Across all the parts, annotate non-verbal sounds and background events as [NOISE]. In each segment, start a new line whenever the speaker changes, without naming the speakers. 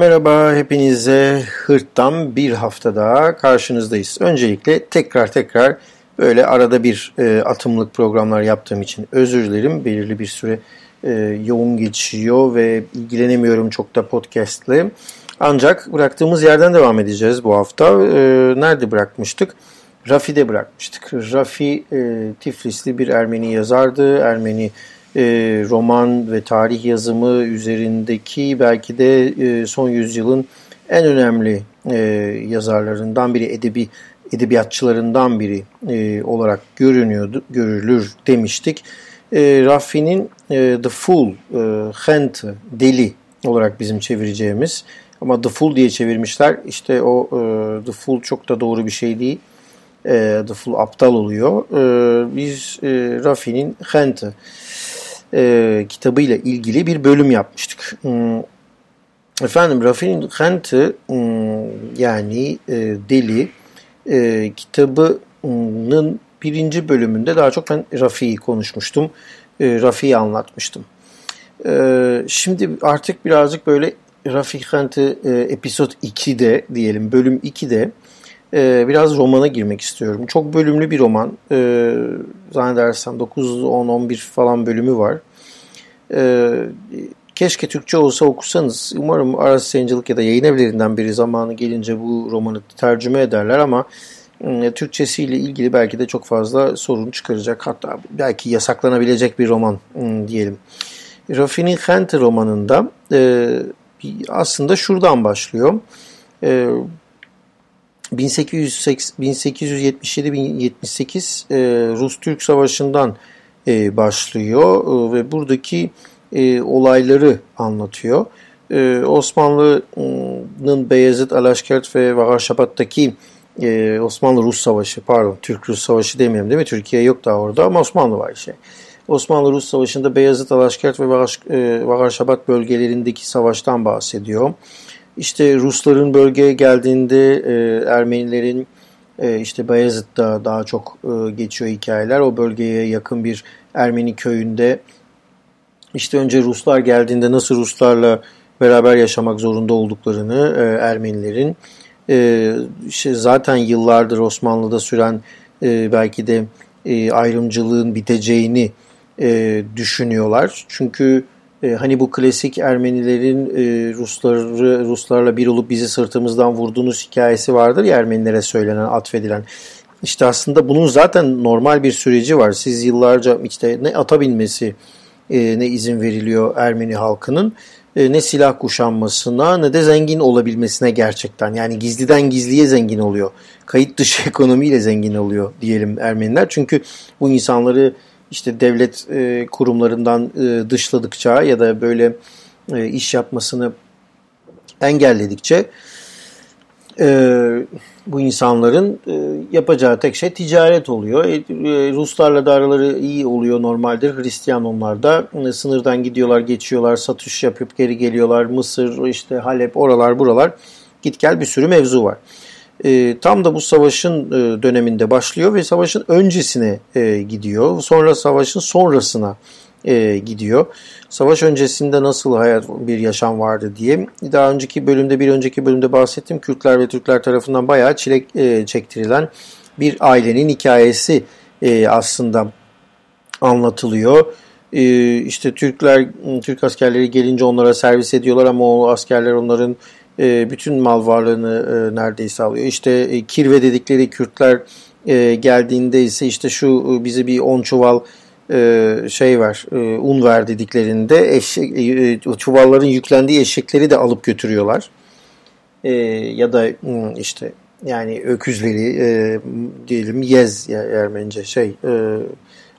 Merhaba hepinize hırttan bir hafta daha karşınızdayız. Öncelikle tekrar tekrar böyle arada bir e, atımlık programlar yaptığım için özür dilerim. Belirli bir süre e, yoğun geçiyor ve ilgilenemiyorum çok da podcastle. Ancak bıraktığımız yerden devam edeceğiz bu hafta. E, nerede bırakmıştık? Rafi'de bırakmıştık. Rafi e, Tiflisli bir Ermeni yazardı. Ermeni e, roman ve tarih yazımı üzerindeki belki de e, son yüzyılın en önemli e, yazarlarından biri, edebi edebiyatçılarından biri e, olarak görünüyordu, görülür demiştik. E, Raffi'nin e, The Fool, e, Hent, Deli olarak bizim çevireceğimiz ama The Fool diye çevirmişler. İşte o e, The Fool çok da doğru bir şey değil. E, The Fool aptal oluyor. E, biz e, Raffi'nin Hent'ı e, kitabıyla ilgili bir bölüm yapmıştık. Hmm, efendim Rafi'nin Hent'ı hmm, yani e, Deli e, kitabının birinci bölümünde daha çok ben Rafi'yi konuşmuştum. E, Rafi'yi anlatmıştım. E, şimdi artık birazcık böyle Rafi Hent'ı e, episod 2'de diyelim bölüm 2'de e, biraz romana girmek istiyorum. Çok bölümlü bir roman. E, zannedersem 9, 10, 11 falan bölümü var. E, keşke Türkçe olsa okusanız. Umarım Aras Yayıncılık ya da yayın evlerinden biri zamanı gelince bu romanı tercüme ederler ama e, Türkçesiyle ilgili belki de çok fazla sorun çıkaracak. Hatta belki yasaklanabilecek bir roman e, diyelim. Rafi'nin Hente romanında e, aslında şuradan başlıyor. E, 1877-1878 e, Rus-Türk Savaşı'ndan e, başlıyor e, ve buradaki e, olayları anlatıyor. E, Osmanlı'nın Beyazıt, Alaşkert ve Varşabat'taki e, Osmanlı-Rus Savaşı, pardon Türk-Rus Savaşı demiyorum değil mi? Türkiye yok daha orada ama Osmanlı var şey. Osmanlı-Rus Savaşı'nda Beyazıt, Alaşkert ve Varşabat bölgelerindeki savaştan bahsediyor. İşte Rusların bölgeye geldiğinde e, Ermenilerin e, işte Bayezid'de daha çok e, geçiyor hikayeler. O bölgeye yakın bir Ermeni köyünde işte önce Ruslar geldiğinde nasıl Ruslarla beraber yaşamak zorunda olduklarını e, Ermenilerin e, işte zaten yıllardır Osmanlı'da süren e, belki de e, ayrımcılığın biteceğini e, düşünüyorlar. Çünkü e, hani bu klasik Ermenilerin e, Rusları Ruslarla bir olup bizi sırtımızdan vurduğunuz hikayesi vardır ya Ermenilere söylenen, atfedilen. İşte aslında bunun zaten normal bir süreci var. Siz yıllarca işte ne ata binmesi e, ne izin veriliyor Ermeni halkının e, ne silah kuşanmasına ne de zengin olabilmesine gerçekten. Yani gizliden gizliye zengin oluyor. Kayıt dışı [LAUGHS] ekonomiyle zengin oluyor diyelim Ermeniler. Çünkü bu insanları işte devlet e, kurumlarından e, dışladıkça ya da böyle e, iş yapmasını engelledikçe e, bu insanların e, yapacağı tek şey ticaret oluyor. E, e, Ruslarla da araları iyi oluyor normaldir. Hristiyan onlar da e, sınırdan gidiyorlar, geçiyorlar, satış yapıp geri geliyorlar. Mısır, işte Halep, oralar buralar git gel bir sürü mevzu var. E, tam da bu savaşın e, döneminde başlıyor ve savaşın öncesine e, gidiyor. Sonra savaşın sonrasına e, gidiyor. Savaş öncesinde nasıl hayat bir yaşam vardı diye. Daha önceki bölümde bir önceki bölümde bahsettim. Kürtler ve Türkler tarafından bayağı çile e, çektirilen bir ailenin hikayesi e, aslında anlatılıyor. E, işte Türkler, Türk askerleri gelince onlara servis ediyorlar ama o askerler onların e, bütün mal varlığını e, neredeyse alıyor. İşte e, kirve dedikleri Kürtler e, geldiğinde ise işte şu bize bir 10 çuval şey var, e, un ver dediklerinde eşek, çuvalların yüklendiği eşekleri de alıp götürüyorlar. Ya da işte yani öküzleri diyelim yez Ermenice şey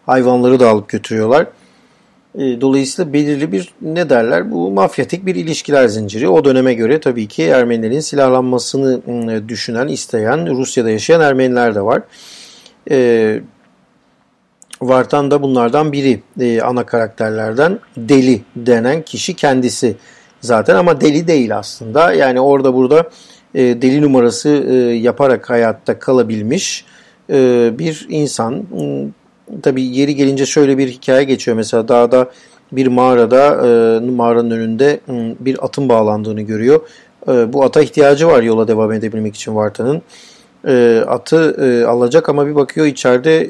hayvanları da alıp götürüyorlar. E, dolayısıyla belirli bir ne derler bu mafyatik bir ilişkiler zinciri. O döneme göre tabii ki Ermenilerin silahlanmasını hmm, düşünen, isteyen Rusya'da yaşayan Ermeniler de var. E, Vartan da bunlardan biri e, ana karakterlerden deli denen kişi kendisi zaten ama deli değil aslında. Yani orada burada e, deli numarası yaparak hayatta kalabilmiş bir insan. Hmm, Tabi yeri gelince şöyle bir hikaye geçiyor. Mesela dağda bir mağarada e, mağaranın önünde hmm, bir atın bağlandığını görüyor. E, bu ata ihtiyacı var yola devam edebilmek için Varta'nın. E, atı e, alacak ama bir bakıyor içeride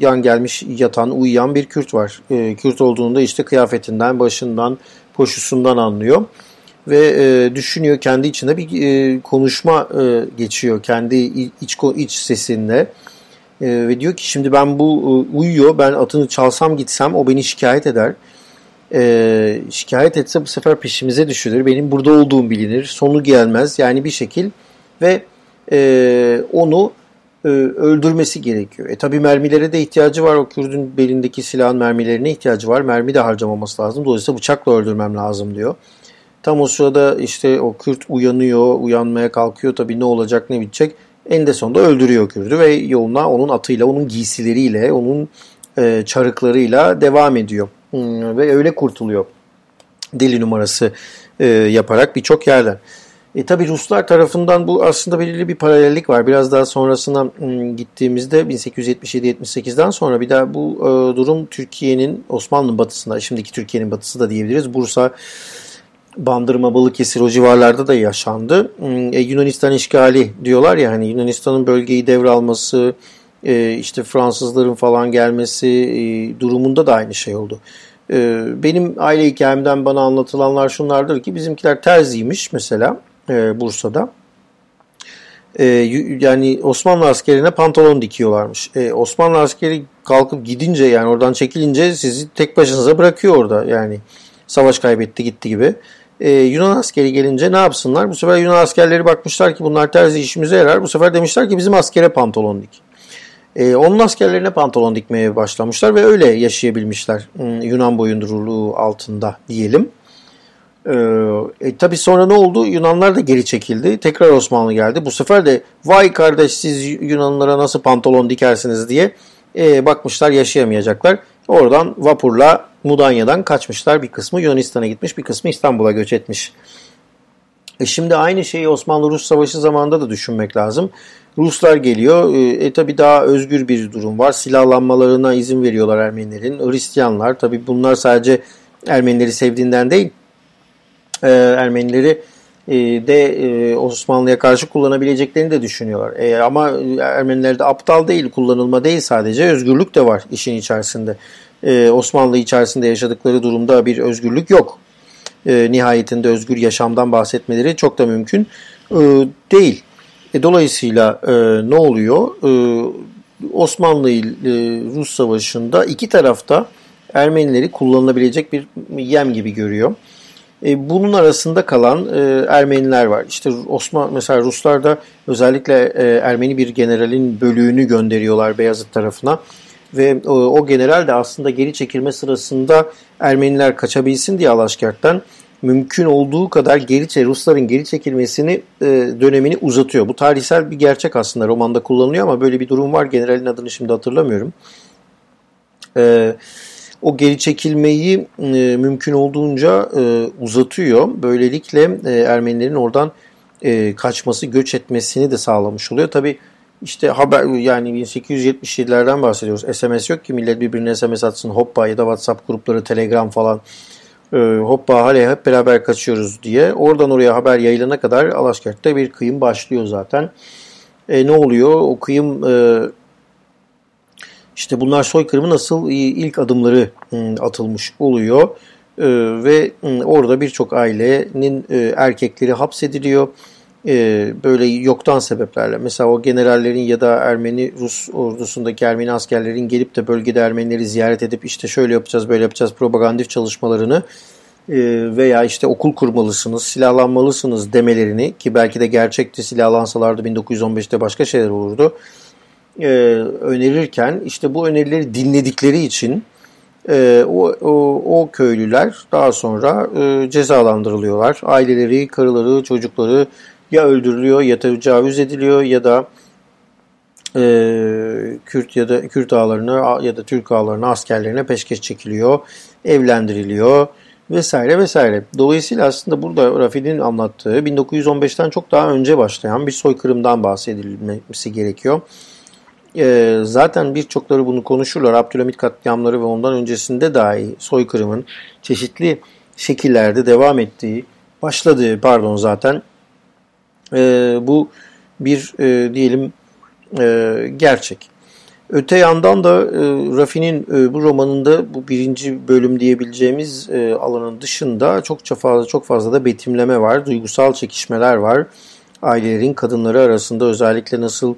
yan gelmiş yatan uyuyan bir Kürt var. E, Kürt olduğunu da işte kıyafetinden, başından, poşusundan anlıyor. Ve düşünüyor kendi içinde bir konuşma geçiyor kendi iç, iç sesinle. E, ve diyor ki şimdi ben bu e, uyuyor ben atını çalsam gitsem o beni şikayet eder e, şikayet etse bu sefer peşimize düşülür. Benim burada olduğum bilinir. Sonu gelmez. Yani bir şekil ve e, onu e, öldürmesi gerekiyor. E tabi mermilere de ihtiyacı var. O Kürdün belindeki silahın mermilerine ihtiyacı var. Mermi de harcamaması lazım. Dolayısıyla bıçakla öldürmem lazım diyor. Tam o sırada işte o Kürt uyanıyor, uyanmaya kalkıyor. Tabi ne olacak ne bitecek. En de sonunda öldürüyor Kürt'ü ve yoluna onun atıyla, onun giysileriyle, onun e, çarıklarıyla devam ediyor. Hmm, ve öyle kurtuluyor deli numarası e, yaparak birçok yerden. E, tabi Ruslar tarafından bu aslında belirli bir paralellik var. Biraz daha sonrasına hmm, gittiğimizde 1877-78'den sonra bir daha bu e, durum Türkiye'nin Osmanlı batısında, şimdiki Türkiye'nin batısı da diyebiliriz. Bursa, Bandırma, Balıkesir o civarlarda da yaşandı. Hmm, e, Yunanistan işgali diyorlar ya hani Yunanistan'ın bölgeyi devralması, e, işte Fransızların falan gelmesi e, durumunda da aynı şey oldu. E, benim aile hikayemden bana anlatılanlar şunlardır ki bizimkiler terziymiş mesela e, Bursa'da. E, yani Osmanlı askerine pantolon dikiyorlarmış. E, Osmanlı askeri kalkıp gidince yani oradan çekilince sizi tek başınıza bırakıyor orada yani savaş kaybetti gitti gibi. Ee, Yunan askeri gelince ne yapsınlar? Bu sefer Yunan askerleri bakmışlar ki bunlar terzi işimize yarar. Bu sefer demişler ki bizim askere pantolon dik. E, onun askerlerine pantolon dikmeye başlamışlar ve öyle yaşayabilmişler hmm, Yunan boyunduruluğu altında diyelim. E, e, tabii sonra ne oldu? Yunanlar da geri çekildi. Tekrar Osmanlı geldi. Bu sefer de vay kardeş siz Yunanlara nasıl pantolon dikersiniz diye e, bakmışlar yaşayamayacaklar. Oradan vapurla Mudanya'dan kaçmışlar. Bir kısmı Yunanistan'a gitmiş, bir kısmı İstanbul'a göç etmiş. E şimdi aynı şeyi Osmanlı-Rus Savaşı zamanında da düşünmek lazım. Ruslar geliyor. E, e tabi daha özgür bir durum var. Silahlanmalarına izin veriyorlar Ermenilerin. Hristiyanlar tabi bunlar sadece Ermenileri sevdiğinden değil. E, Ermenileri e, de e, Osmanlı'ya karşı kullanabileceklerini de düşünüyorlar. E, ama Ermeniler de aptal değil, kullanılma değil sadece özgürlük de var işin içerisinde. E, Osmanlı içerisinde yaşadıkları durumda bir özgürlük yok. E, nihayetinde özgür yaşamdan bahsetmeleri çok da mümkün e, değil. E, dolayısıyla e, ne oluyor? E, Osmanlı ile Rus Savaşı'nda iki tarafta Ermenileri kullanılabilecek bir yem gibi görüyor. Bunun arasında kalan Ermeniler var. İşte Osman mesela Ruslar da özellikle Ermeni bir generalin bölüğünü gönderiyorlar Beyazıt tarafına ve o, o general de aslında geri çekilme sırasında Ermeniler kaçabilsin diye Alaşkert'ten mümkün olduğu kadar geri Rusların geri çekilmesini e, dönemini uzatıyor. Bu tarihsel bir gerçek aslında romanda kullanılıyor ama böyle bir durum var. Generalin adını şimdi hatırlamıyorum. E, o geri çekilmeyi e, mümkün olduğunca e, uzatıyor. Böylelikle e, Ermenilerin oradan e, kaçması, göç etmesini de sağlamış oluyor. Tabi işte haber yani 1877'lerden bahsediyoruz. SMS yok ki millet birbirine SMS atsın hoppa ya da WhatsApp grupları, Telegram falan e, hoppa hale hep beraber kaçıyoruz diye. Oradan oraya haber yayılana kadar Alaskert'te bir kıyım başlıyor zaten. E, ne oluyor? O kıyım e, işte bunlar soykırımı nasıl ilk adımları e, atılmış oluyor. E, ve e, orada birçok ailenin e, erkekleri hapsediliyor e, böyle yoktan sebeplerle mesela o generallerin ya da Ermeni Rus ordusundaki Ermeni askerlerin gelip de bölgede Ermenileri ziyaret edip işte şöyle yapacağız böyle yapacağız propagandif çalışmalarını e, veya işte okul kurmalısınız, silahlanmalısınız demelerini ki belki de gerçekti silahlansalardı 1915'te başka şeyler olurdu e, önerirken işte bu önerileri dinledikleri için e, o, o, o köylüler daha sonra e, cezalandırılıyorlar. Aileleri, karıları, çocukları ya öldürülüyor ya tecavüz ediliyor ya da e, Kürt ya da Kürt ağlarına ya da Türk ağlarına askerlerine peşkeş çekiliyor, evlendiriliyor vesaire vesaire. Dolayısıyla aslında burada Rafid'in anlattığı 1915'ten çok daha önce başlayan bir soykırımdan bahsedilmesi gerekiyor. E, zaten birçokları bunu konuşurlar. Abdülhamit katliamları ve ondan öncesinde dahi soykırımın çeşitli şekillerde devam ettiği, başladığı pardon zaten E, bu bir e, diyelim e, gerçek. Öte yandan da e, Rafi'nin e, bu romanında bu birinci bölüm diyebileceğimiz e, alanın dışında çokça fazla çok fazla da betimleme var, duygusal çekişmeler var. Ailelerin kadınları arasında özellikle nasıl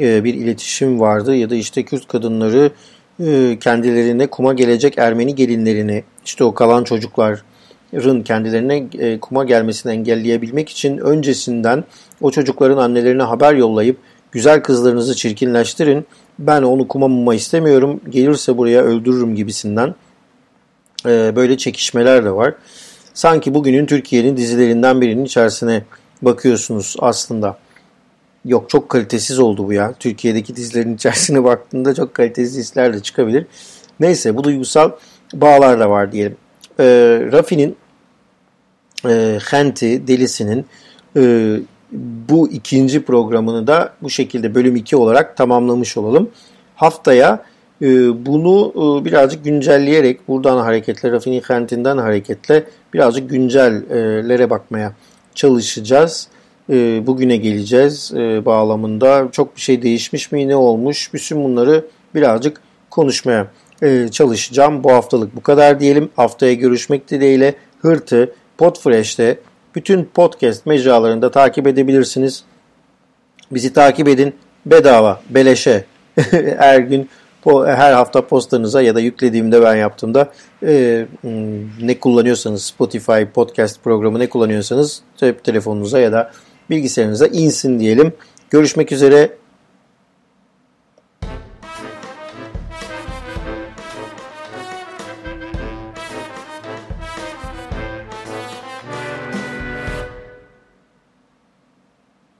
e, bir iletişim vardı ya da işte Kürt kadınları e, kendilerine kuma gelecek Ermeni gelinlerini işte o kalan çocukların kendilerine e, kuma gelmesini engelleyebilmek için öncesinden o çocukların annelerine haber yollayıp güzel kızlarınızı çirkinleştirin ben onu kumamama istemiyorum gelirse buraya öldürürüm gibisinden böyle çekişmeler de var. Sanki bugünün Türkiye'nin dizilerinden birinin içerisine bakıyorsunuz aslında. Yok çok kalitesiz oldu bu ya. Türkiye'deki dizilerin içerisine [LAUGHS] baktığında çok kalitesiz diziler de çıkabilir. Neyse bu duygusal bağlar da var diyelim. E, Rafi'nin e, Henti Delisi'nin e, bu ikinci programını da bu şekilde bölüm 2 olarak tamamlamış olalım. Haftaya e, bunu e, birazcık güncelleyerek buradan hareketle Rafi'nin Henti'nden hareketle birazcık güncellere bakmaya çalışacağız. E, bugüne geleceğiz e, bağlamında. Çok bir şey değişmiş mi, ne olmuş? Bütün bunları birazcık konuşmaya e, çalışacağım. Bu haftalık bu kadar diyelim. Haftaya görüşmek dileğiyle Hırtı Podfresh'te bütün podcast mecralarında takip edebilirsiniz. Bizi takip edin. Bedava, beleşe. [LAUGHS] her gün her hafta postanıza ya da yüklediğimde ben yaptığımda e, ne kullanıyorsanız Spotify podcast programı ne kullanıyorsanız telefonunuza ya da bilgisayarınıza insin diyelim. Görüşmek üzere.